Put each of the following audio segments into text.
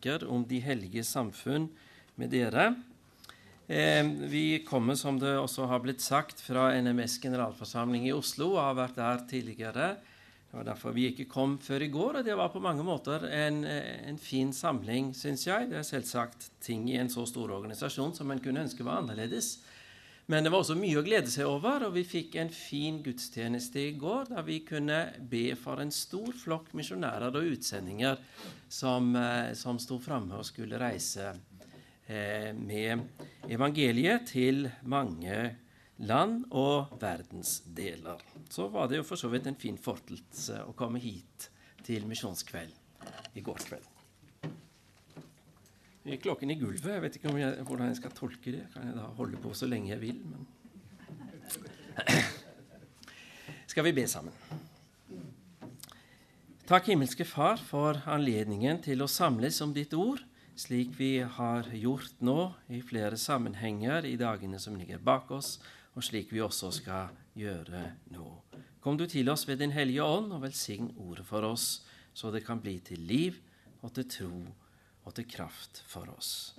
tanker om de hellige samfunn med dere. Eh, vi kommer, som det også har blitt sagt, fra NMS generalforsamling i Oslo og har vært der tidligere. Det var derfor vi ikke kom før i går, og det var på mange måter en, en fin samling, syns jeg. Det er selvsagt ting i en så stor organisasjon som en kunne ønske var annerledes. Men det var også mye å glede seg over, og vi fikk en fin gudstjeneste i går da vi kunne be for en stor flokk misjonærer og utsendinger som, eh, som sto framme og skulle reise eh, med evangeliet til mange land og verdensdeler. Så var det jo for så vidt en fin fortelse å komme hit til misjonskveld i går kveld. Klokken i gulvet. Jeg vet ikke jeg, hvordan jeg skal tolke det. Kan jeg da holde på så lenge jeg vil? Men Skal vi be sammen? Takk, himmelske Far, for anledningen til å samles om ditt ord, slik vi har gjort nå i flere sammenhenger i dagene som ligger bak oss, og slik vi også skal gjøre nå. Kom du til oss ved Din Hellige Ånd, og velsign ordet for oss, så det kan bli til liv og til tro og til kraft for oss.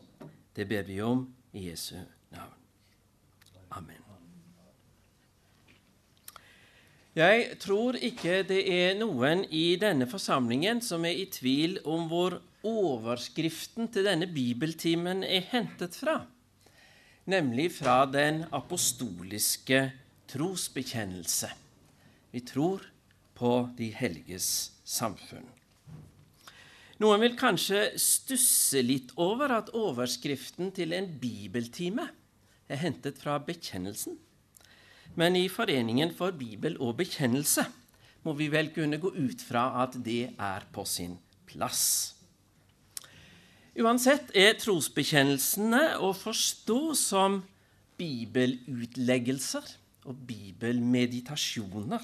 Det ber vi om i Jesu navn. Amen. Jeg tror ikke det er noen i denne forsamlingen som er i tvil om hvor overskriften til denne bibeltimen er hentet fra, nemlig fra den apostoliske trosbekjennelse. Vi tror på de helges samfunn. Noen vil kanskje stusse litt over at overskriften til en bibeltime er hentet fra bekjennelsen. Men i Foreningen for bibel og bekjennelse må vi vel kunne gå ut fra at det er på sin plass. Uansett er trosbekjennelsene å forstå som bibelutleggelser og bibelmeditasjoner.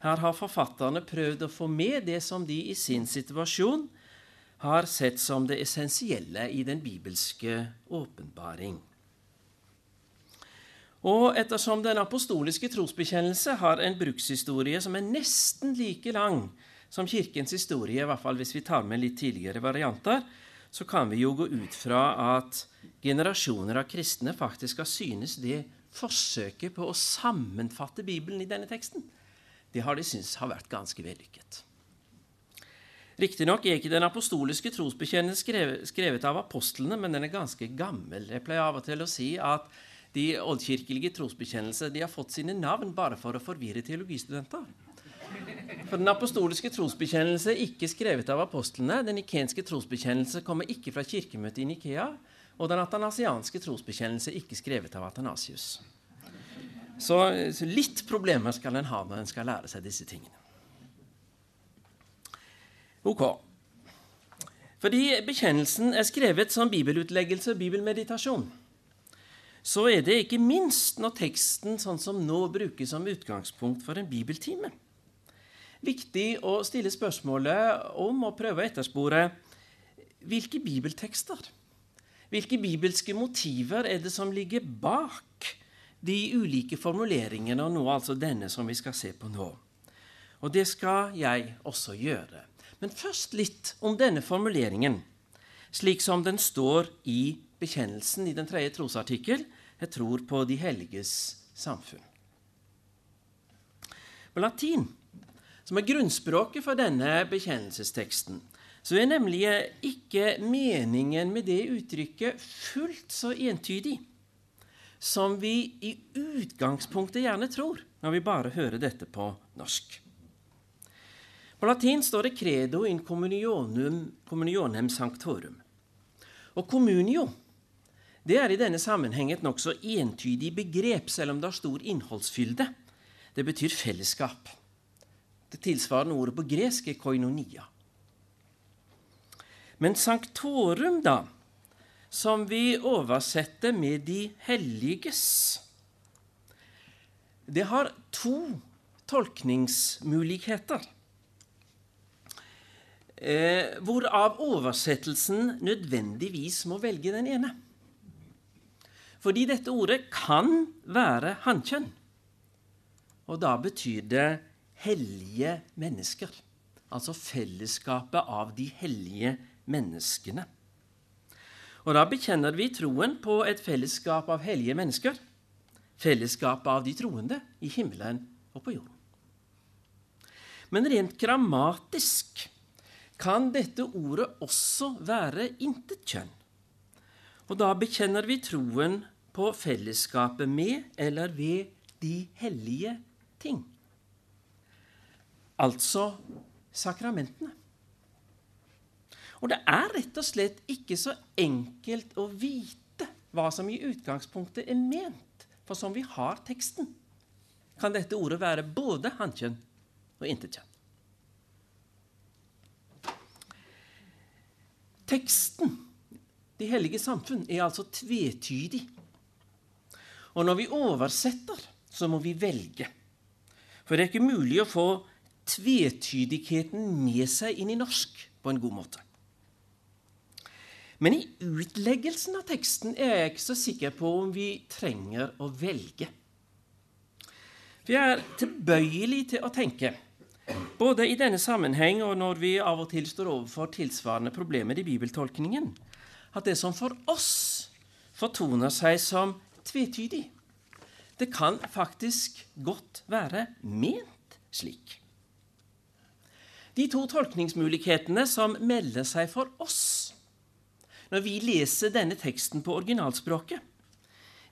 Her har forfatterne prøvd å få med det som de i sin situasjon har sett som det essensielle i den bibelske åpenbaring. Og ettersom den apostoliske trosbekjennelse har en brukshistorie som er nesten like lang som Kirkens historie, i hvert fall hvis vi tar med litt tidligere varianter, så kan vi jo gå ut fra at generasjoner av kristne faktisk har synes det forsøket på å sammenfatte Bibelen i denne teksten det har de syntes har vært ganske vellykket. Riktignok er ikke den apostoliske trosbekjennelsen skrevet, av apostlene, men den er ganske gammel. Jeg pleier av og til å si at de oldkirkelige trosbekjennelser de har fått sine navn bare for å forvirre teologistudenter. For Den apostoliske trosbekjennelse er ikke skrevet av apostlene. Den ikenske trosbekjennelse kommer ikke fra kirkemøtet i Nikea. Og den atanasianske trosbekjennelse er ikke skrevet av Atanasius. Så, så litt problemer skal en ha når en skal lære seg disse tingene. Ok. Fordi bekjennelsen er skrevet som bibelutleggelse og bibelmeditasjon, så er det ikke minst når teksten sånn som nå brukes som utgangspunkt for en bibeltime. Viktig å stille spørsmålet om å prøve å etterspore hvilke bibeltekster, hvilke bibelske motiver er det som ligger bak de ulike formuleringene, og nå altså denne som vi skal se på nå. Og det skal jeg også gjøre. Men først litt om denne formuleringen, slik som den står i bekjennelsen i den tredje trosartikkel jeg tror på de helliges samfunn. På latin, som er grunnspråket for denne bekjennelsesteksten, så er nemlig ikke meningen med det uttrykket fullt så entydig som vi i utgangspunktet gjerne tror når vi bare hører dette på norsk. På latin står det 'credo in communionum, communionem sanctorum'. Og 'communio' det er i denne sammenheng et nokså entydig begrep, selv om det har stor innholdsfylde. Det betyr fellesskap. Det tilsvarende ordet på gresk er 'koinonia'. Men sanctorum, da, som vi oversetter med 'de helliges'. Det har to tolkningsmuligheter, eh, hvorav oversettelsen nødvendigvis må velge den ene. Fordi dette ordet kan være hannkjønn. Og da betyr det hellige mennesker. Altså fellesskapet av de hellige menneskene. Og da bekjenner vi troen på et fellesskap av hellige mennesker. Fellesskapet av de troende i himmelen og på jorden. Men rent grammatisk kan dette ordet også være intet kjønn. Og da bekjenner vi troen på fellesskapet med eller ved de hellige ting. Altså sakramentene. Og det er rett og slett ikke så enkelt å vite hva som i utgangspunktet er ment. For som vi har teksten, kan dette ordet være både hankjønn og intetkjønn. Teksten, De hellige samfunn, er altså tvetydig. Og når vi oversetter, så må vi velge. For det er ikke mulig å få tvetydigheten med seg inn i norsk på en god måte. Men i utleggelsen av teksten er jeg ikke så sikker på om vi trenger å velge. Vi er tilbøyelig til å tenke, både i denne sammenheng og når vi av og til står overfor tilsvarende problemer i bibeltolkningen, at det som for oss fortoner seg som tvetydig, det kan faktisk godt være ment slik. De to tolkningsmulighetene som melder seg for oss når vi leser denne teksten på originalspråket,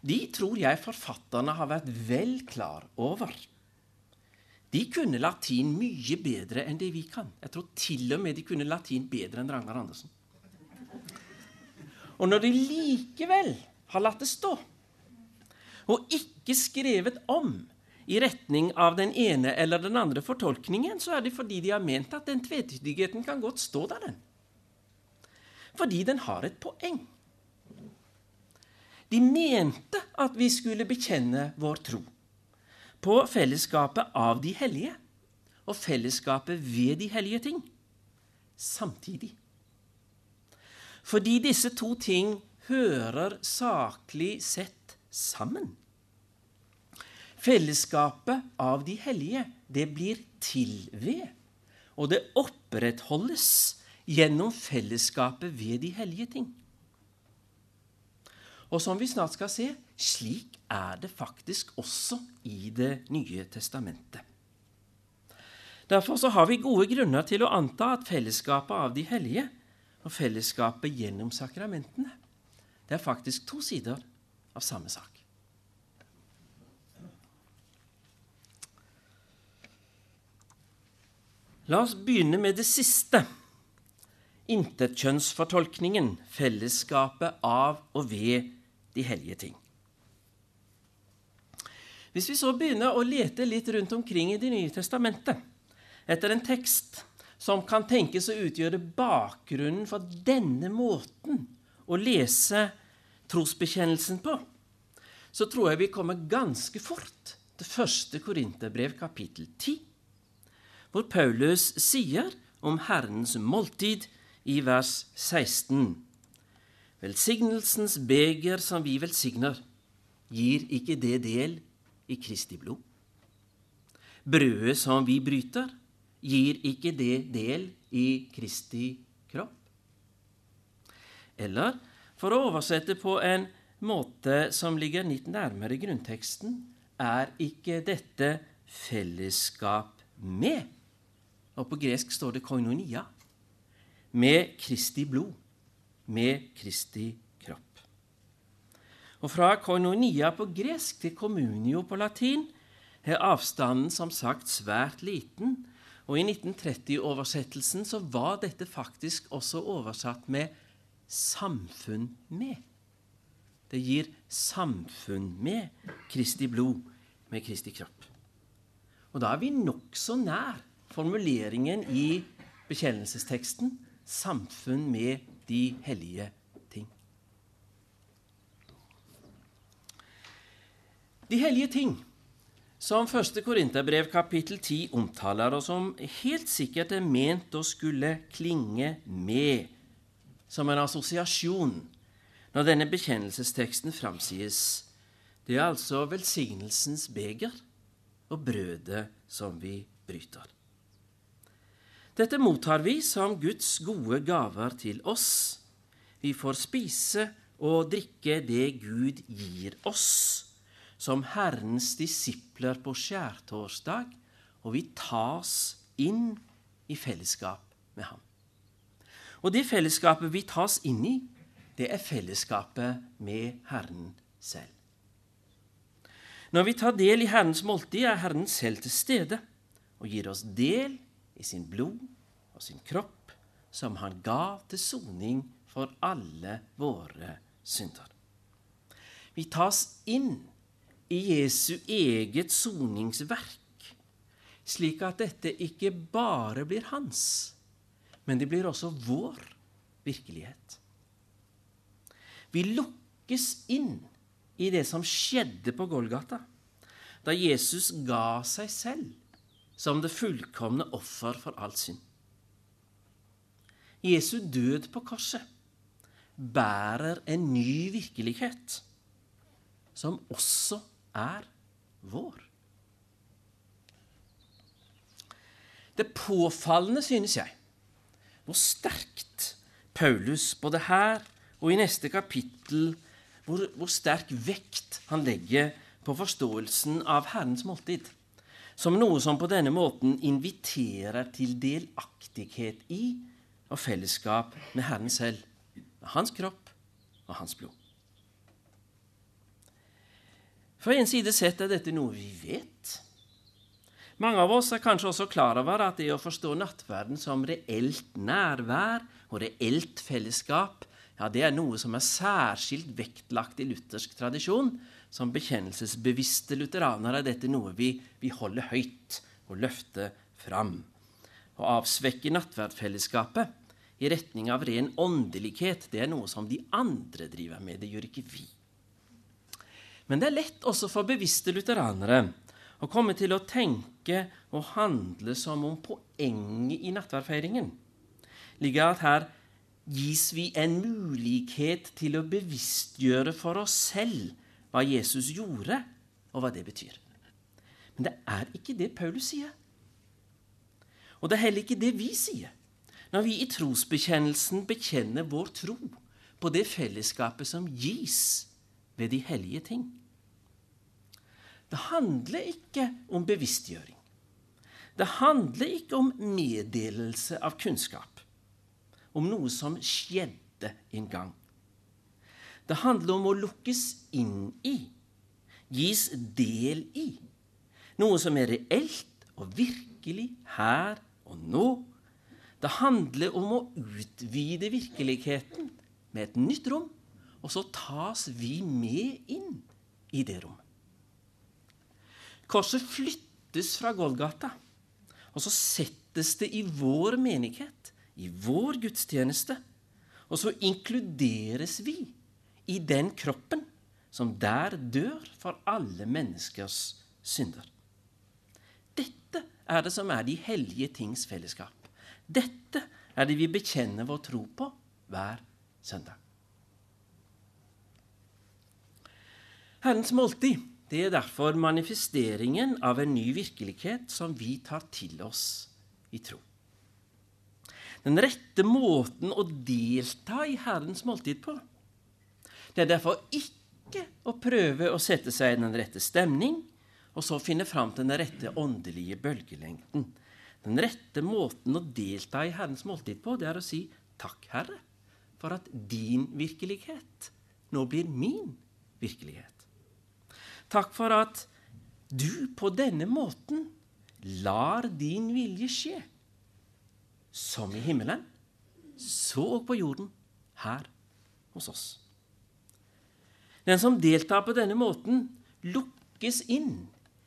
de tror jeg forfatterne har vært vel klar over. De kunne latin mye bedre enn det vi kan. Jeg tror til og med de kunne latin bedre enn Ragnar Andersen. Og når de likevel har latt det stå, og ikke skrevet om i retning av den ene eller den andre fortolkningen, så er det fordi de har ment at den tvetydigheten kan godt stå der, den. Fordi den har et poeng. De mente at vi skulle bekjenne vår tro på fellesskapet av de hellige og fellesskapet ved de hellige ting samtidig. Fordi disse to ting hører saklig sett sammen. Fellesskapet av de hellige, det blir til ved, og det opprettholdes gjennom fellesskapet ved de hellige ting. Og som vi snart skal se, slik er det faktisk også i Det nye testamentet. Derfor så har vi gode grunner til å anta at fellesskapet av de hellige og fellesskapet gjennom sakramentene det er faktisk to sider av samme sak. La oss begynne med det siste. Intetkjønnsfortolkningen, fellesskapet av og ved de hellige ting. Hvis vi så begynner å lete litt rundt omkring i Det nye testamentet etter en tekst som kan tenkes å utgjøre bakgrunnen for denne måten å lese trosbekjennelsen på, så tror jeg vi kommer ganske fort til første Korinterbrev, kapittel 10 hvor Paulus sier om Herrens måltid i vers 16. Velsignelsens beger som vi velsigner, gir ikke det del i Kristi blod? Brødet som vi bryter, gir ikke det del i Kristi kropp? Eller, for å oversette på en måte som ligger litt nærmere grunnteksten, er ikke dette fellesskap med og på gresk står det 'koinonia', med Kristi blod, med Kristi kropp. Og fra koinonia på gresk til communio på latin er avstanden som sagt svært liten, og i 1930-oversettelsen så var dette faktisk også oversatt med 'samfunn med'. Det gir samfunn med Kristi blod, med Kristi kropp. Og da er vi nokså nær formuleringen i bekjennelsesteksten 'samfunn med de hellige ting'. De hellige ting, som 1. Korinterbrev kapittel 10 omtaler, og som helt sikkert er ment å skulle klinge med som en assosiasjon når denne bekjennelsesteksten framsies, det er altså velsignelsens beger og brødet som vi bryter. Dette mottar vi som Guds gode gaver til oss. Vi får spise og drikke det Gud gir oss, som Herrens disipler på skjærtorsdag, og vi tas inn i fellesskap med Ham. Og det fellesskapet vi tas inn i, det er fellesskapet med Herren selv. Når vi tar del i Herrens måltid, er Herren selv til stede og gir oss del i sin blod og sin kropp, som han ga til soning for alle våre synder. Vi tas inn i Jesu eget soningsverk, slik at dette ikke bare blir hans, men det blir også vår virkelighet. Vi lukkes inn i det som skjedde på Golgata, da Jesus ga seg selv som det fullkomne offer for all synd. Jesu død på korset bærer en ny virkelighet, som også er vår. Det påfallende, synes jeg, hvor sterkt Paulus både her og i neste kapittel hvor, hvor sterk vekt han legger på forståelsen av Herrens måltid som noe som på denne måten inviterer til delaktighet i og fellesskap med Herren selv, med hans kropp og hans blod. Fra en side sett er dette noe vi vet. Mange av oss er kanskje også klar over at det å forstå nattverden som reelt nærvær og reelt fellesskap ja, det er noe som er særskilt vektlagt i luthersk tradisjon. Som bekjennelsesbevisste lutheranere er dette noe vi, vi holder høyt og løfter fram. Å avsvekke nattverdfellesskapet i retning av ren åndelighet, det er noe som de andre driver med. Det gjør ikke vi. Men det er lett også for bevisste lutheranere å komme til å tenke og handle som om poenget i nattverdfeiringen ligger at her gis vi en mulighet til å bevisstgjøre for oss selv hva Jesus gjorde, og hva det betyr. Men det er ikke det Paulus sier. Og det er heller ikke det vi sier når vi i trosbekjennelsen bekjenner vår tro på det fellesskapet som gis ved de hellige ting. Det handler ikke om bevisstgjøring. Det handler ikke om meddelelse av kunnskap om noe som skjedde en gang. Det handler om å lukkes inn i, gis del i, noe som er reelt og virkelig her og nå. Det handler om å utvide virkeligheten med et nytt rom, og så tas vi med inn i det rommet. Korset flyttes fra Golgata, og så settes det i vår menighet i vår gudstjeneste, og så inkluderes vi i den kroppen som der dør for alle menneskers synder. Dette er det som er de hellige tings fellesskap. Dette er det vi bekjenner vår tro på hver søndag. Herrens måltid det er derfor manifesteringen av en ny virkelighet som vi tar til oss i tro. Den rette måten å delta i Herrens måltid på. Det er derfor ikke å prøve å sette seg i den rette stemning og så finne fram til den rette åndelige bølgelengden. Den rette måten å delta i Herrens måltid på, det er å si takk, Herre, for at din virkelighet nå blir min virkelighet. Takk for at du på denne måten lar din vilje skje som i himmelen, så og på jorden, her hos oss. Den som deltar på denne måten, lukkes inn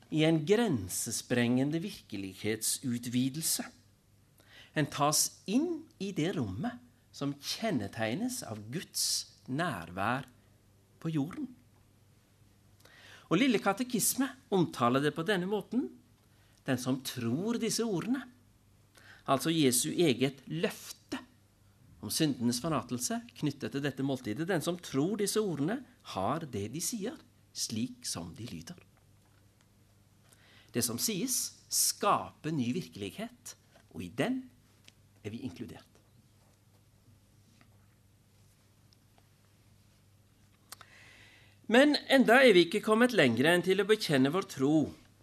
i en grensesprengende virkelighetsutvidelse. En tas inn i det rommet som kjennetegnes av Guds nærvær på jorden. Og Lille katekisme omtaler det på denne måten. Den som tror disse ordene, altså Jesu eget løfte om syndenes forlatelse knyttet til dette måltidet. Den som tror disse ordene, har det de sier, slik som de lyder. Det som sies, skaper ny virkelighet, og i den er vi inkludert. Men enda er vi ikke kommet lenger enn til å bekjenne vår tro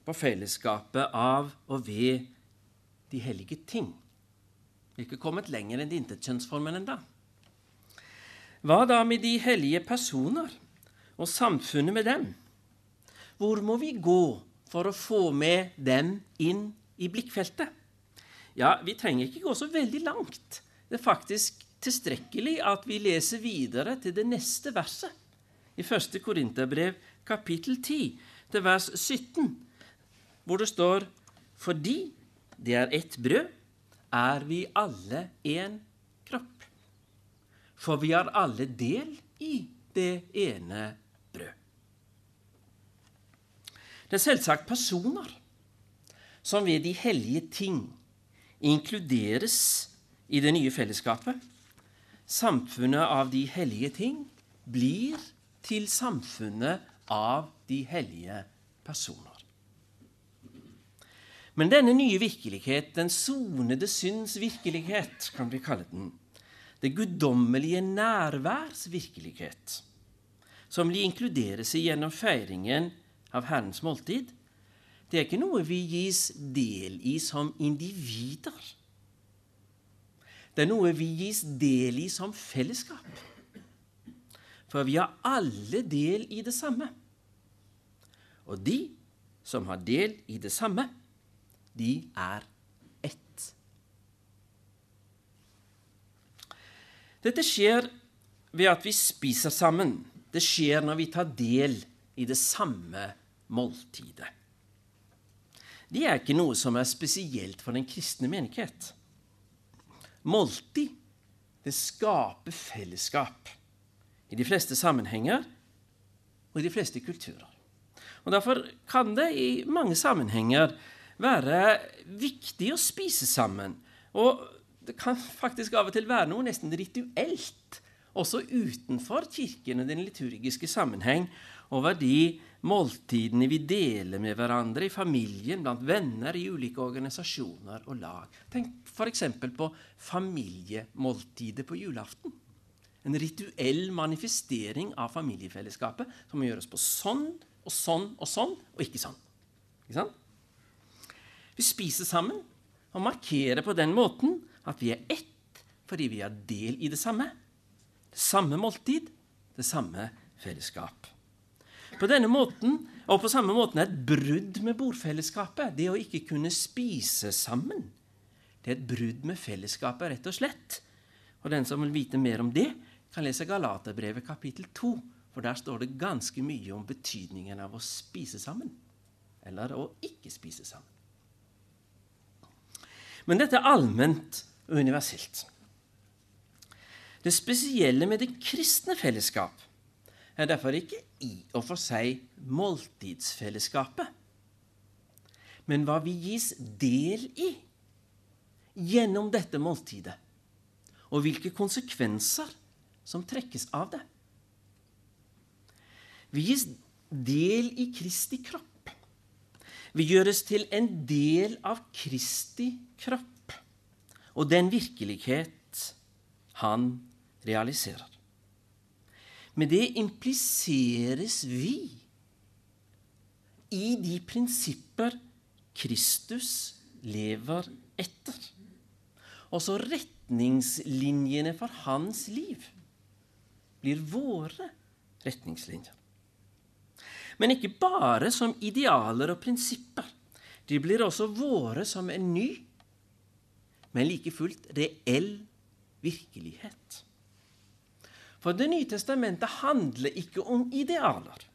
på fellesskapet av og ved de hellige ting. Vi er ikke kommet lenger enn intetkjønnsformen enda. Hva da med de hellige personer og samfunnet med dem? Hvor må vi gå for å få med dem inn i blikkfeltet? Ja, vi trenger ikke gå så veldig langt. Det er faktisk tilstrekkelig at vi leser videre til det neste verset i 1. Korinterbrev kapittel 10 til vers 17, hvor det står Fordi det er ett brød, er vi alle én kropp. For vi har alle del i det ene brød. Det er selvsagt personer som ved de hellige ting inkluderes i det nye fellesskapet. Samfunnet av de hellige ting blir til samfunnet av de hellige personer. Men denne nye virkelighet, den sonede synds virkelighet, kan vi kalle den, det guddommelige nærværs virkelighet, som inkluderes gjennom feiringen av Herrens måltid, det er ikke noe vi gis del i som individer. Det er noe vi gis del i som fellesskap. For vi har alle del i det samme. Og de som har del i det samme, de er ett. Dette skjer ved at vi spiser sammen. Det skjer når vi tar del i det samme måltidet. Det er ikke noe som er spesielt for den kristne menighet. Måltid, det skaper fellesskap i de fleste sammenhenger og i de fleste kulturer. Og Derfor kan det i mange sammenhenger være viktig å spise sammen. Og det kan faktisk av og til være noe nesten rituelt, også utenfor kirken og den liturgiske sammenheng, over de måltidene vi deler med hverandre i familien, blant venner, i ulike organisasjoner og lag. Tenk f.eks. på familiemåltidet på julaften. En rituell manifestering av familiefellesskapet som må gjøres på sånn og sånn og sånn, og ikke sånn. Ikke sant? Vi spiser sammen og markerer på den måten at vi er ett fordi vi har del i det samme. Det samme måltid, det samme fellesskap. På denne måten, og på samme måten er et brudd med bordfellesskapet, det å ikke kunne spise sammen, det er et brudd med fellesskapet, rett og slett. Og den som vil vite mer om det, kan lese Galaterbrevet kapittel 2, for der står det ganske mye om betydningen av å spise sammen, eller å ikke spise sammen. Men dette er allment og universelt. Det spesielle med det kristne fellesskap er derfor ikke i og for seg måltidsfellesskapet, men hva vi gis del i gjennom dette måltidet, og hvilke konsekvenser som trekkes av det. Vi gis del i Kristi kropp. Vi gjøres til en del av Kristi kropp og den virkelighet han realiserer. Med det impliseres vi i de prinsipper Kristus lever etter. Også retningslinjene for hans liv blir våre retningslinjer. Men ikke bare som idealer og prinsipper. De blir også våre som en ny, men like fullt reell virkelighet. For Det nye testamentet handler ikke om idealer.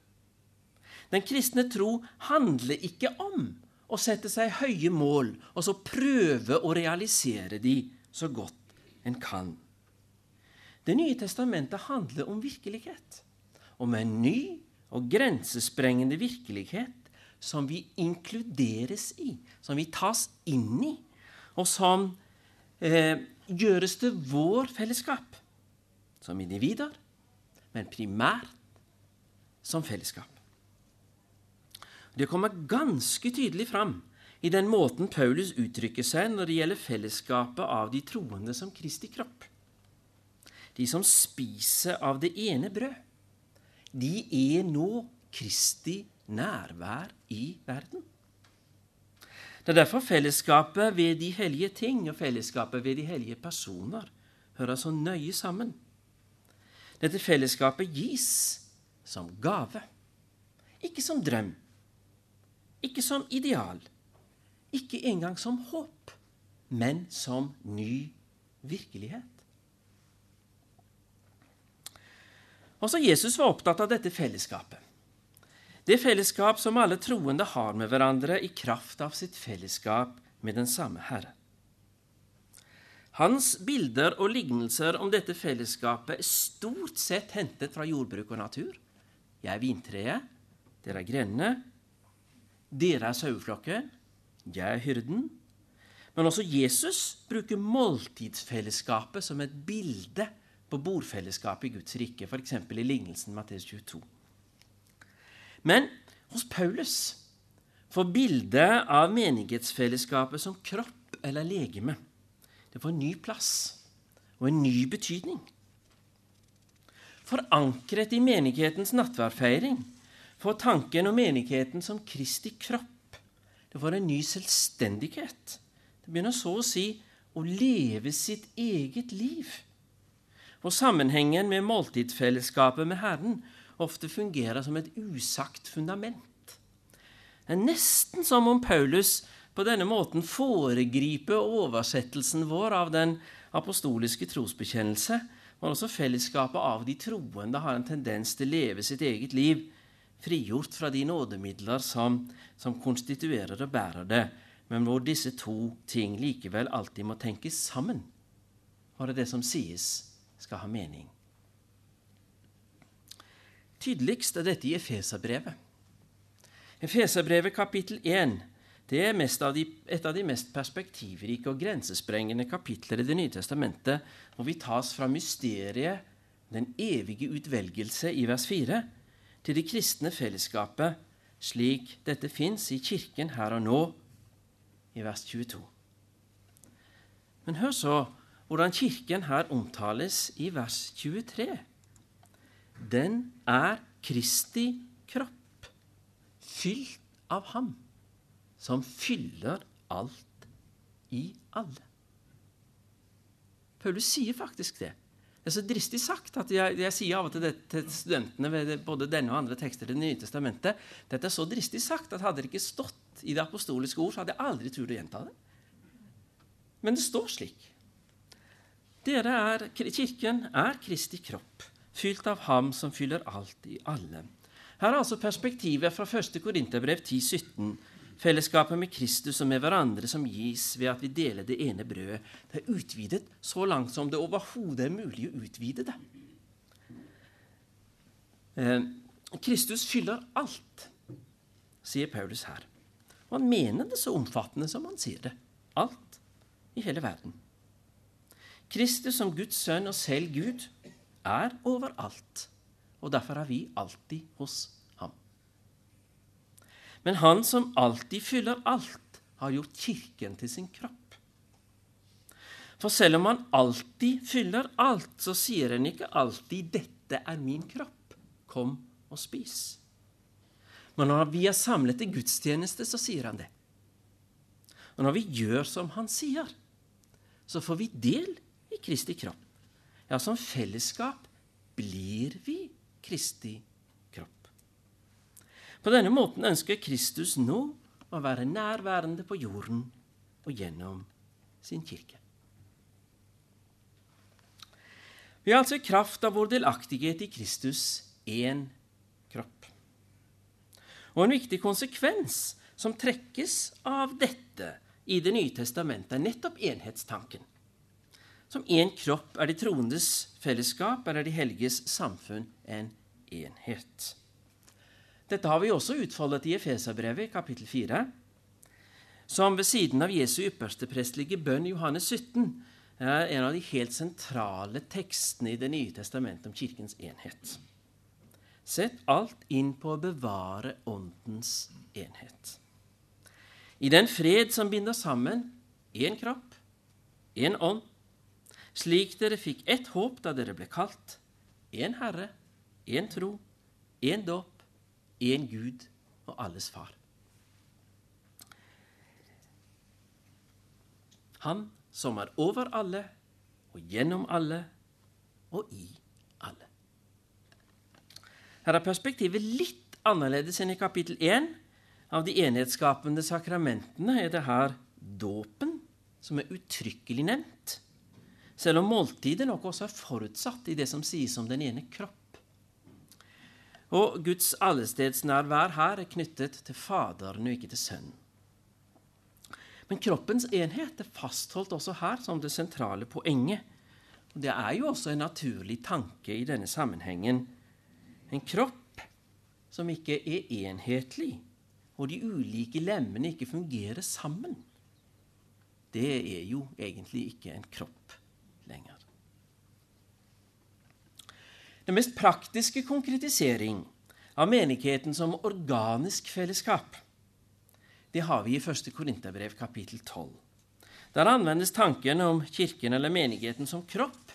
Den kristne tro handler ikke om å sette seg høye mål og så prøve å realisere de så godt en kan. Det nye testamentet handler om virkelighet. Om en ny og grensesprengende virkelighet som vi inkluderes i, som vi tas inn i, og som eh, gjøres til vår fellesskap. Som individer, men primært som fellesskap. Det kommer ganske tydelig fram i den måten Paulus uttrykker seg når det gjelder fellesskapet av de troende som Kristi kropp. De som spiser av det ene brød, de er nå Kristi nærvær i verden. Det er derfor fellesskapet ved de hellige ting og fellesskapet ved de hellige personer hører så nøye sammen. Dette fellesskapet gis som gave, ikke som drøm, ikke som ideal, ikke engang som håp, men som ny virkelighet. Også Jesus var opptatt av dette fellesskapet. Det fellesskap som alle troende har med hverandre i kraft av sitt fellesskap med den samme Herre. Hans bilder og lignelser om dette fellesskapet er stort sett hentet fra jordbruk og natur. Jeg er vintreet, dere er grenene, dere er saueflokken, jeg er hyrden. Men også Jesus bruker måltidsfellesskapet som et bilde på bordfellesskapet i Guds rike, f.eks. i lignelsen Matteus 22. Men hos Paulus får bildet av menighetsfellesskapet som kropp eller legeme det får en ny plass og en ny betydning. Forankret i menighetens nattverdfeiring får tanken om menigheten som Kristi kropp det får en ny selvstendighet. Det begynner så å si å leve sitt eget liv. Og sammenhengen med måltidsfellesskapet med Herren ofte fungerer som et usagt fundament. Det er nesten som om Paulus på denne måten foregriper oversettelsen vår av den apostoliske trosbekjennelse, men også fellesskapet av de troende har en tendens til å leve sitt eget liv frigjort fra de nådemidler som, som konstituerer og bærer det, men hvor disse to ting likevel alltid må tenkes sammen for at det som sies, skal ha mening. Tydeligst er dette i Efeserbrevet. Efeserbrevet kapittel 1 det er av de, et av de mest perspektivrike og grensesprengende kapitler i Det nye testamentet, hvor vi tas fra mysteriet, den evige utvelgelse, i vers 4, til det kristne fellesskapet, slik dette fins i Kirken her og nå, i vers 22. Men hør så hvordan Kirken her omtales i vers 23 den er Kristi kropp, fylt av Ham, som fyller alt i alle. Paulus sier faktisk det. Det er så dristig sagt at jeg, jeg sier av og til det til studentene ved både denne og andre tekster i Det nye testamentet. Dette er så dristig sagt at hadde det ikke stått i det apostoliske ord, så hadde jeg aldri turt å gjenta det. Men det står slik. Dere er, Kirken er Kristi kropp fylt av Ham som fyller alt i alle. Her er altså perspektivet fra 1. Korinterbrev 10,17. Fellesskapet med Kristus og med hverandre som gis ved at vi deler det ene brødet. Det er utvidet så langt som det overhodet er mulig å utvide det. Eh, Kristus fyller alt, sier Paulus her. Og han mener det så omfattende som han sier det. Alt i hele verden. Kristus som Guds sønn og selv Gud er overalt, og derfor er vi alltid hos. Men han som alltid fyller alt, har gjort Kirken til sin kropp. For selv om han alltid fyller alt, så sier han ikke alltid 'Dette er min kropp. Kom og spis'. Men når vi er samlet til gudstjeneste, så sier han det. Og når vi gjør som han sier, så får vi del i Kristi kropp. Ja, som fellesskap blir vi Kristi kropp. På denne måten ønsker Kristus nå å være nærværende på jorden og gjennom sin kirke. Vi har altså i kraft av vår delaktighet i Kristus én kropp. Og en viktig konsekvens som trekkes av dette i Det nye testamentet, er nettopp enhetstanken. Som én kropp er de troendes fellesskap, eller de helges samfunn, en enhet. Dette har vi også utfoldet i Efeserbrevet, kapittel 4, som ved siden av Jesu ypperste prestlige bønn Johannes 17 er en av de helt sentrale tekstene i Det nye testamentet om Kirkens enhet. Sett alt inn på å bevare Åndens enhet. i den fred som binder sammen én kropp, én ånd, slik dere fikk ett håp da dere ble kalt, én Herre, én tro, én dåp, én Gud og alles Far. Han som er over alle og gjennom alle og i alle. Her er perspektivet litt annerledes enn i kapittel 1. Av de enhetsskapende sakramentene er det her dåpen som er uttrykkelig nevnt, selv om måltidet nok også er forutsatt i det som sies om den ene kropp. Og Guds allestedsnærvær her er knyttet til Faderen og ikke til Sønnen. Men kroppens enhet er fastholdt også her som det sentrale poenget. Og Det er jo også en naturlig tanke i denne sammenhengen. En kropp som ikke er enhetlig, og de ulike lemmene ikke fungerer sammen. Det er jo egentlig ikke en kropp lenger. Den mest praktiske konkretisering av menigheten som organisk fellesskap det har vi i 1. Korinterbrev kapittel 12. Der anvendes tanken om kirken eller menigheten som kropp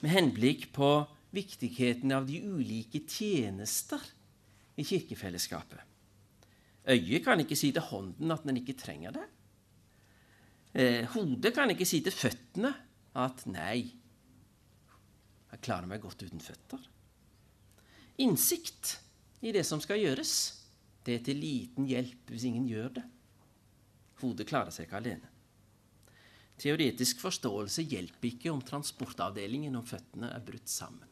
med henblikk på viktigheten av de ulike tjenester i kirkefellesskapet. Øyet kan ikke si til hånden at den ikke trenger det. Eh, hodet kan ikke si til føttene at 'nei, jeg klarer meg godt uten føtter'. Innsikt i det som skal gjøres, det er til liten hjelp hvis ingen gjør det. Hodet klarer seg ikke alene. Teoretisk forståelse hjelper ikke om transportavdelingen om føttene er brutt sammen.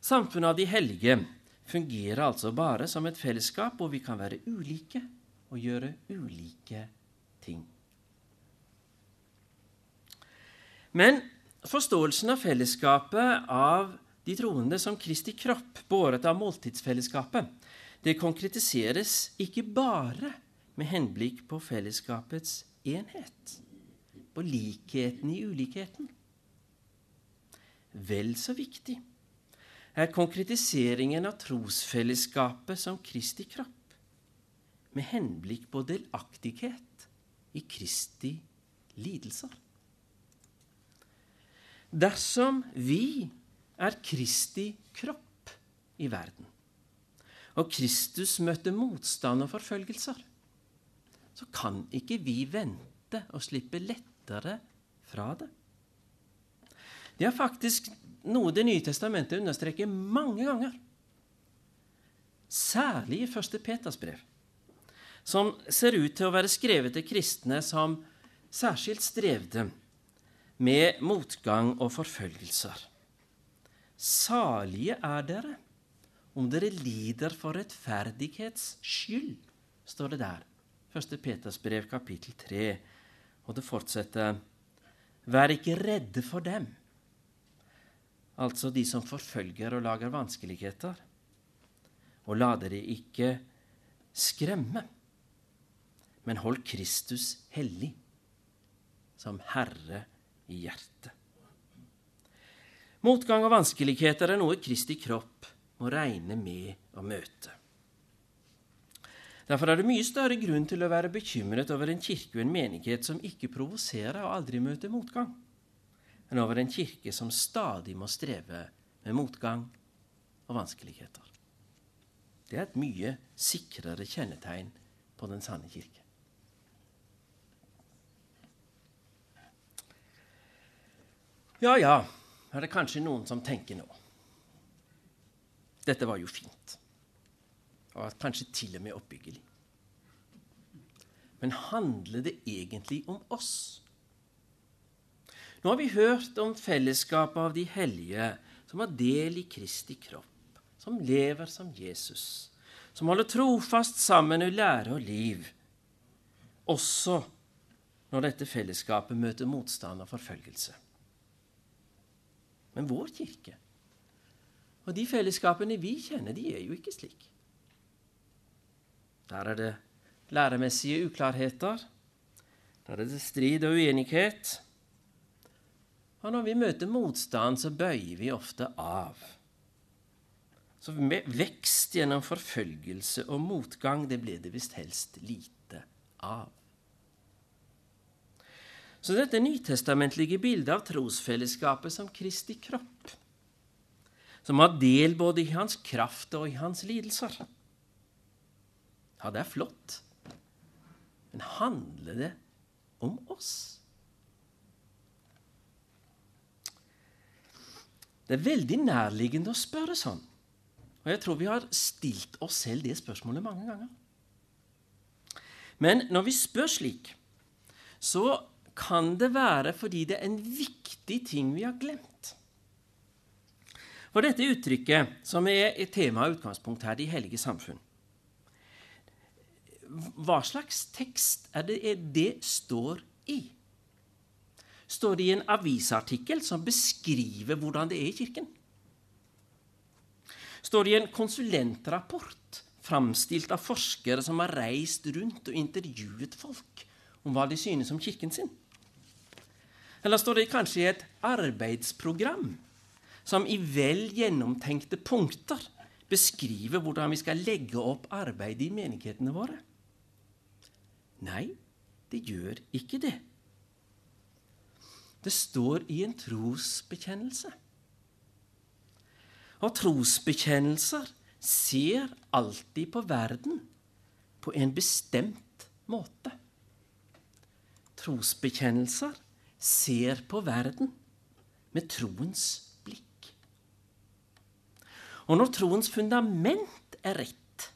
Samfunnet av de hellige fungerer altså bare som et fellesskap hvor vi kan være ulike og gjøre ulike ting. Men forståelsen av fellesskapet av de troende som Kristi kropp, båret av måltidsfellesskapet, det konkretiseres ikke bare med henblikk på fellesskapets enhet, på likheten i ulikheten. Vel så viktig er konkretiseringen av trosfellesskapet som Kristi kropp, med henblikk på delaktighet i Kristi lidelser. Dersom vi er Kristi kropp i verden, og Kristus møtte motstand og forfølgelser, så kan ikke vi vente og slippe lettere fra det. Det er faktisk noe Det nye testamentet understreker mange ganger. Særlig i 1. Peters brev, som ser ut til å være skrevet til kristne som særskilt strevde med motgang og forfølgelser. Salige er dere om dere lider for rettferdighets skyld, står det der. 1. Peters brev, kapittel 3. Og det fortsetter Vær ikke redde for dem, altså de som forfølger og lager vanskeligheter. Og la dere ikke skremme, men hold Kristus hellig, som Herre i hjertet. Motgang og vanskeligheter er noe Kristi kropp må regne med å møte. Derfor er det mye større grunn til å være bekymret over en kirke og en menighet som ikke provoserer og aldri møter motgang, enn over en kirke som stadig må streve med motgang og vanskeligheter. Det er et mye sikrere kjennetegn på den sanne kirke. Ja, ja, er det kanskje noen som tenker nå. Dette var jo fint og kanskje til og med oppbyggelig. Men handler det egentlig om oss? Nå har vi hørt om fellesskapet av de hellige som har del i Kristi kropp, som lever som Jesus, som holder trofast sammen i lære og liv, også når dette fellesskapet møter motstand og forfølgelse. Men vår kirke og de fellesskapene vi kjenner, de er jo ikke slik. Der er det læremessige uklarheter. Der er det strid og uenighet. Og når vi møter motstand, så bøyer vi ofte av. Så vekst gjennom forfølgelse og motgang, det blir det visst helst lite av. Så dette nytestamentlige bildet av trosfellesskapet som Kristi kropp, som har del både i hans kraft og i hans lidelser Ja, det er flott. Men handler det om oss? Det er veldig nærliggende å spørre sånn. Og jeg tror vi har stilt oss selv det spørsmålet mange ganger. Men når vi spør slik, så kan det være fordi det er en viktig ting vi har glemt. For dette uttrykket, som er et tema og utgangspunkt her, De hellige samfunn Hva slags tekst er det det står i? Står det i en avisartikkel som beskriver hvordan det er i Kirken? Står det i en konsulentrapport framstilt av forskere som har reist rundt og intervjuet folk om hva de synes om kirken sin? Eller står det kanskje i et arbeidsprogram som i vel gjennomtenkte punkter beskriver hvordan vi skal legge opp arbeidet i menighetene våre? Nei, det gjør ikke det. Det står i en trosbekjennelse. Og trosbekjennelser ser alltid på verden på en bestemt måte. Trosbekjennelser ser på verden med troens blikk. Og når troens fundament er rett,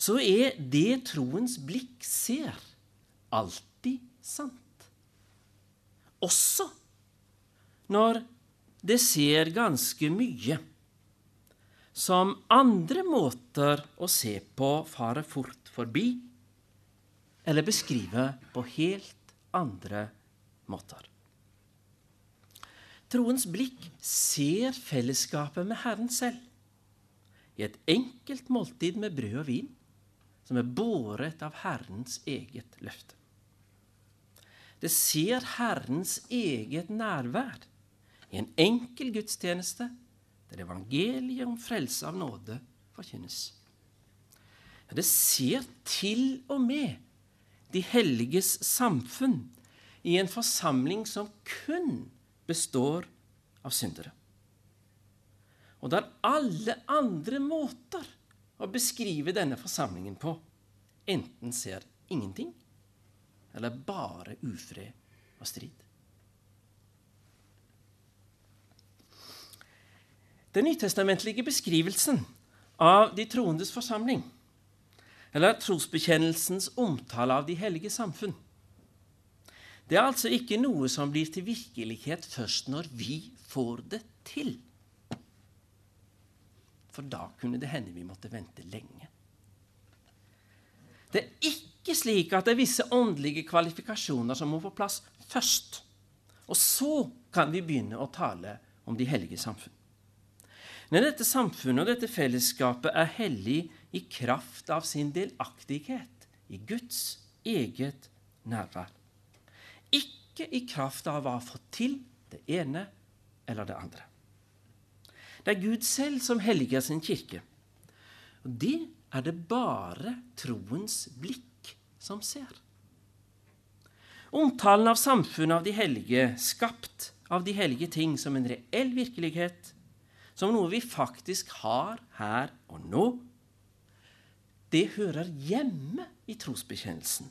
så er det troens blikk ser, alltid sant. Også når det ser ganske mye som andre måter å se på farer fort forbi, eller beskrive på helt andre måter måter. Troens blikk ser fellesskapet med Herren selv i et enkelt måltid med brød og vin som er båret av Herrens eget løfte. Det ser Herrens eget nærvær i en enkel gudstjeneste der evangeliet om frelse av nåde forkynnes. Det ser til og med de helliges samfunn i en forsamling som kun består av syndere. Og der alle andre måter å beskrive denne forsamlingen på enten ser ingenting eller bare ufred og strid. Den nytestamentlige beskrivelsen av de troendes forsamling, eller trosbekjennelsens omtale av de hellige samfunn, det er altså ikke noe som blir til virkelighet først når vi får det til. For da kunne det hende vi måtte vente lenge. Det er ikke slik at det er visse åndelige kvalifikasjoner som må på plass først. Og så kan vi begynne å tale om de hellige samfunn. Når dette samfunnet og dette fellesskapet er hellig i kraft av sin delaktighet i Guds eget nærvær. Ikke i kraft av å ha fått til det ene eller det andre. Det er Gud selv som helliger sin kirke. Og det er det bare troens blikk som ser. Omtalen av samfunnet av de hellige, skapt av de hellige ting som en reell virkelighet, som noe vi faktisk har her og nå, det hører hjemme i trosbekjennelsen.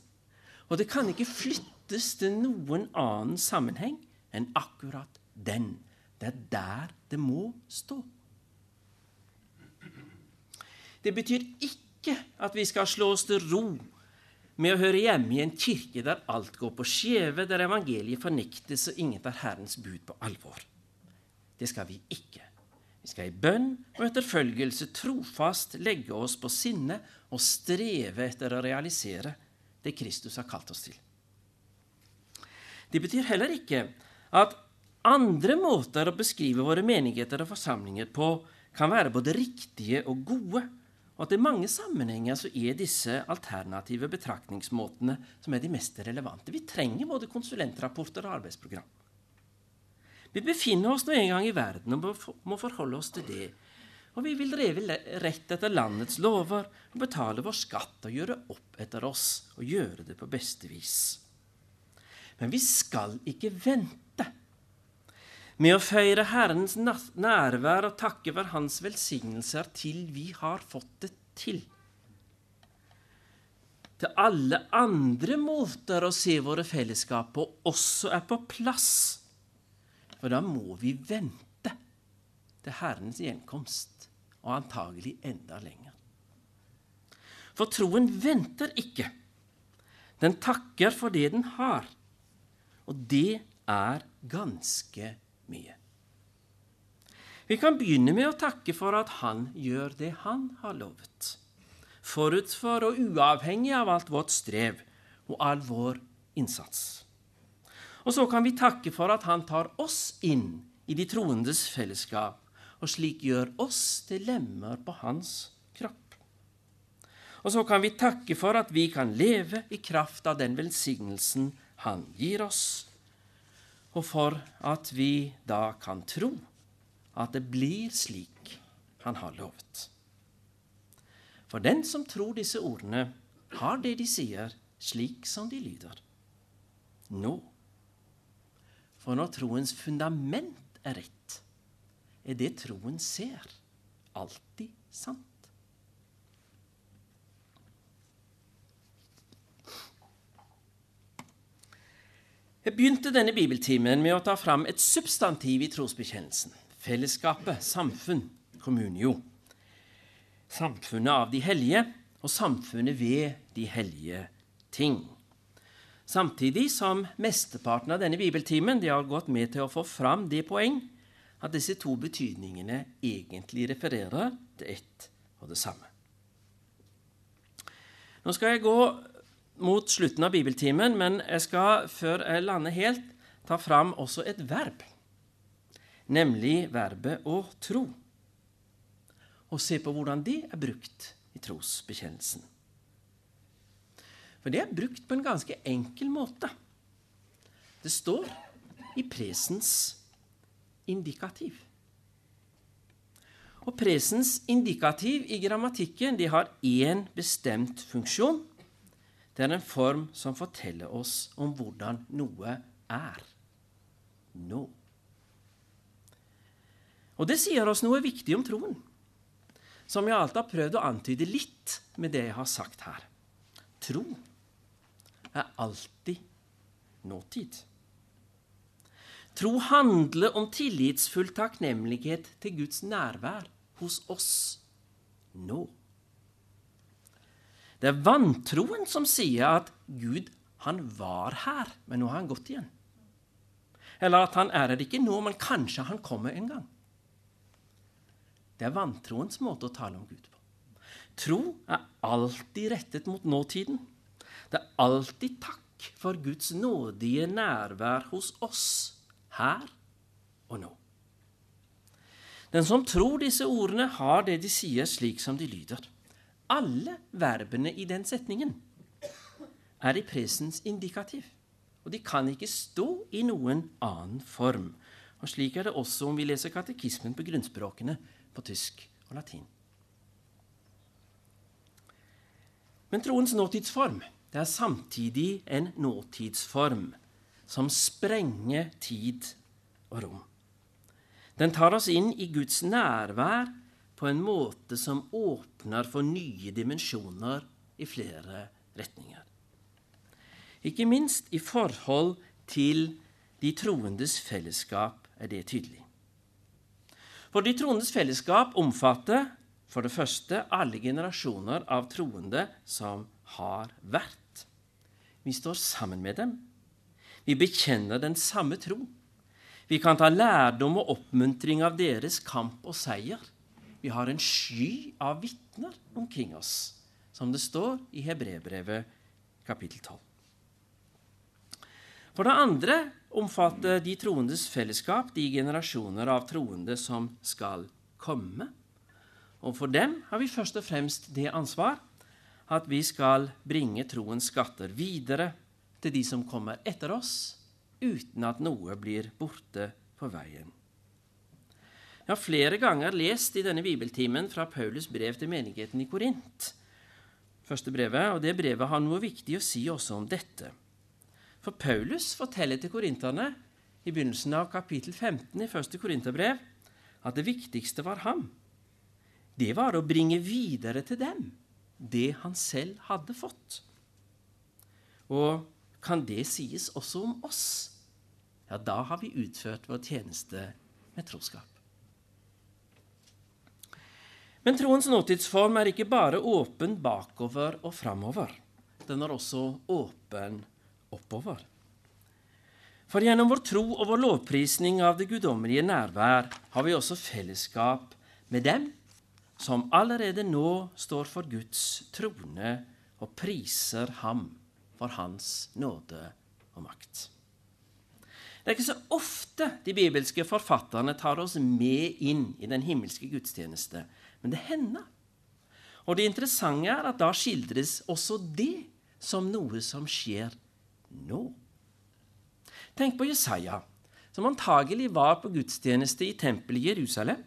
Og det kan ikke flytte fattes det noen annen sammenheng enn akkurat den. Det er der det må stå. Det betyr ikke at vi skal slå oss til ro med å høre hjemme i en kirke der alt går på skjeve, der evangeliet fornektes og ingen tar Herrens bud på alvor. Det skal vi ikke. Vi skal i bønn og etterfølgelse trofast legge oss på sinne og streve etter å realisere det Kristus har kalt oss til. Det betyr heller ikke at andre måter å beskrive våre menigheter og forsamlinger på kan være både riktige og gode, og at i mange sammenhenger så er disse alternative betraktningsmåtene som er de mest relevante. Vi trenger både konsulentrapporter og arbeidsprogram. Vi befinner oss nå en gang i verden og må forholde oss til det. Og vi vil dreve rett etter landets lover og betale vår skatt og gjøre opp etter oss og gjøre det på beste vis. Men vi skal ikke vente med å feire Herrens nærvær og takke for Hans velsignelser til vi har fått det til. Til alle andre måter å se våre fellesskap på også er på plass. For da må vi vente til Herrens gjenkomst, og antagelig enda lenger. For troen venter ikke. Den takker for det den har. Og det er ganske mye. Vi kan begynne med å takke for at Han gjør det Han har lovet. Forut for og uavhengig av alt vårt strev og all vår innsats. Og så kan vi takke for at Han tar oss inn i de troendes fellesskap, og slik gjør oss til lemmer på Hans kropp. Og så kan vi takke for at vi kan leve i kraft av den velsignelsen Han gir oss, og for at vi da kan tro at det blir slik Han har lovet. For den som tror disse ordene, har det de sier, slik som de lyder. Nå. For når troens fundament er rett, er det troen ser, alltid sant. Jeg begynte denne bibeltimen med å ta fram et substantiv i trosbekjennelsen. Fellesskapet, samfunn, kommunio. Samfunnet av de hellige og samfunnet ved de hellige ting. Samtidig som mesteparten av denne bibeltimen de har gått med til å få fram det poeng at disse to betydningene egentlig refererer til ett og det samme. Nå skal jeg gå mot slutten av bibeltimen, men jeg skal før jeg lander helt, ta fram også et verb, nemlig verbet å tro, og se på hvordan det er brukt i trosbekjennelsen. For det er brukt på en ganske enkel måte. Det står i presens indikativ. Og presens indikativ i grammatikken de har én bestemt funksjon, det er en form som forteller oss om hvordan noe er nå. Og det sier oss noe viktig om troen, som jeg alltid har prøvd å antyde litt med det jeg har sagt her. Tro er alltid nåtid. Tro handler om tillitsfull takknemlighet til Guds nærvær hos oss nå. Det er vantroen som sier at Gud, han var her, men nå har han gått igjen. Eller at han er her ikke nå, men kanskje han kommer en gang. Det er vantroens måte å tale om Gud på. Tro er alltid rettet mot nåtiden. Det er alltid takk for Guds nådige nærvær hos oss, her og nå. Den som tror disse ordene, har det de sier, slik som de lyder. Alle verbene i den setningen er i presens indikativ. Og de kan ikke stå i noen annen form. Og Slik er det også om vi leser katekismen på grunnspråkene på tysk og latin. Men troens nåtidsform det er samtidig en nåtidsform som sprenger tid og rom. Den tar oss inn i Guds nærvær på en måte som åpner for nye dimensjoner i flere retninger. Ikke minst i forhold til de troendes fellesskap er det tydelig. For de troendes fellesskap omfatter for det første alle generasjoner av troende som har vært. Vi står sammen med dem. Vi bekjenner den samme tro. Vi kan ta lærdom og oppmuntring av deres kamp og seier. Vi har en sky av vitner omkring oss, som det står i Hebrebrevet kapittel 12. For det andre omfatter de troendes fellesskap de generasjoner av troende som skal komme. Og for dem har vi først og fremst det ansvar at vi skal bringe troens skatter videre til de som kommer etter oss, uten at noe blir borte på veien. Jeg har flere ganger lest i denne bibeltimen fra Paulus brev til menigheten i Korint. Første brevet, og Det brevet har noe viktig å si også om dette. For Paulus forteller til korinterne i begynnelsen av kapittel 15 i første korinterbrev at det viktigste var ham. Det var å bringe videre til dem det han selv hadde fått. Og kan det sies også om oss? Ja, da har vi utført vår tjeneste med troskap. Men troens nåtidsform er ikke bare åpen bakover og framover. Den er også åpen oppover. For gjennom vår tro og vår lovprisning av det guddommelige nærvær har vi også fellesskap med dem som allerede nå står for Guds trone og priser ham for hans nåde og makt. Det er ikke så ofte de bibelske forfatterne tar oss med inn i den himmelske gudstjeneste, men det hender. Og det interessante er at da skildres også det som noe som skjer nå. Tenk på Jesaja, som antagelig var på gudstjeneste i tempelet i Jerusalem.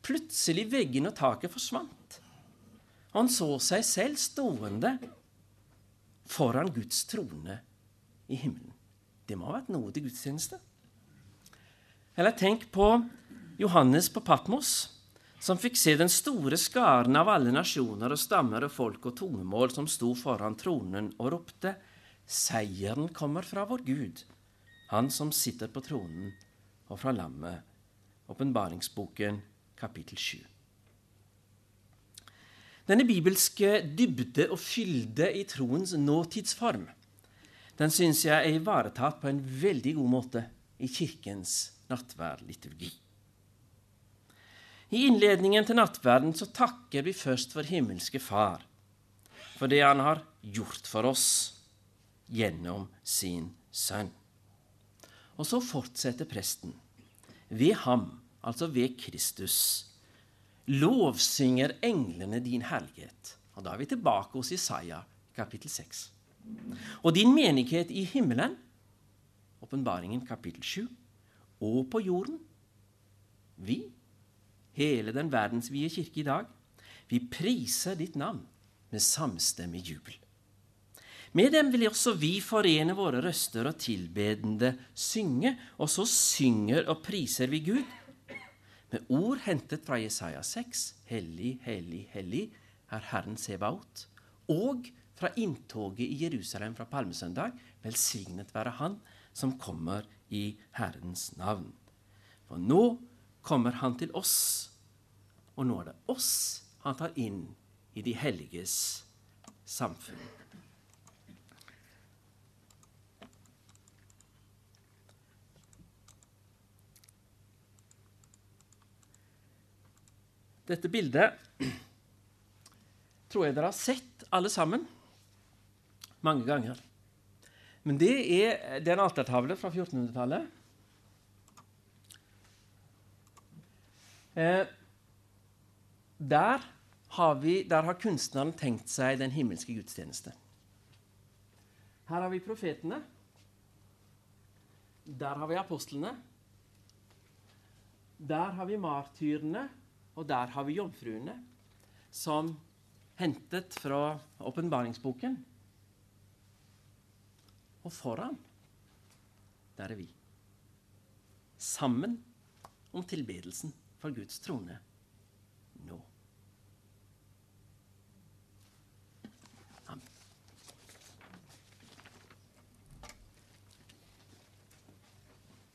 Plutselig veggene og taket forsvant. Han så seg selv stående foran Guds trone i himmelen. Det må ha vært noe til gudstjeneste. Eller tenk på Johannes på Patmos, som fikk se den store skaren av alle nasjoner og stammer og folk og tungemål som sto foran tronen og ropte:" Seieren kommer fra vår Gud, Han som sitter på tronen, og fra lammet. Åpenbaringsboken, kapittel 7. Denne bibelske dybde og fylde i troens nåtidsform den syns jeg er ivaretatt på en veldig god måte i Kirkens nattverdliturgi. I innledningen til nattverden så takker vi først for himmelske Far for det Han har gjort for oss gjennom sin Sønn. Og så fortsetter presten. Ved ham, altså ved Kristus, lovsynger englene din herlighet. Og Da er vi tilbake hos Isaiah kapittel 6. Og din menighet i himmelen, åpenbaringen kapittel 7, og på jorden. Vi, hele den verdensvide kirke i dag, vi priser ditt navn med samstemmig jubel. Med dem vil også vi forene våre røster og tilbedende synge, og så synger og priser vi Gud med ord hentet fra Jesaja 6, Hellig, hellig, hellig er Herren Sebaot, og fra inntoget i Jerusalem fra palmesøndag. Velsignet være Han som kommer i Herrens navn. For nå kommer Han til oss, og nå er det oss Han tar inn i de helliges samfunn. Dette bildet tror jeg dere har sett, alle sammen mange ganger. Men det er, det er en altertavle fra 1400-tallet. Eh, der, har vi, der har kunstneren tenkt seg den himmelske gudstjeneste. Her har vi profetene. Der har vi apostlene. Der har vi martyrene, og der har vi jomfruene, som hentet fra åpenbaringsboken og foran, der er vi. Sammen om tilbedelsen for Guds trone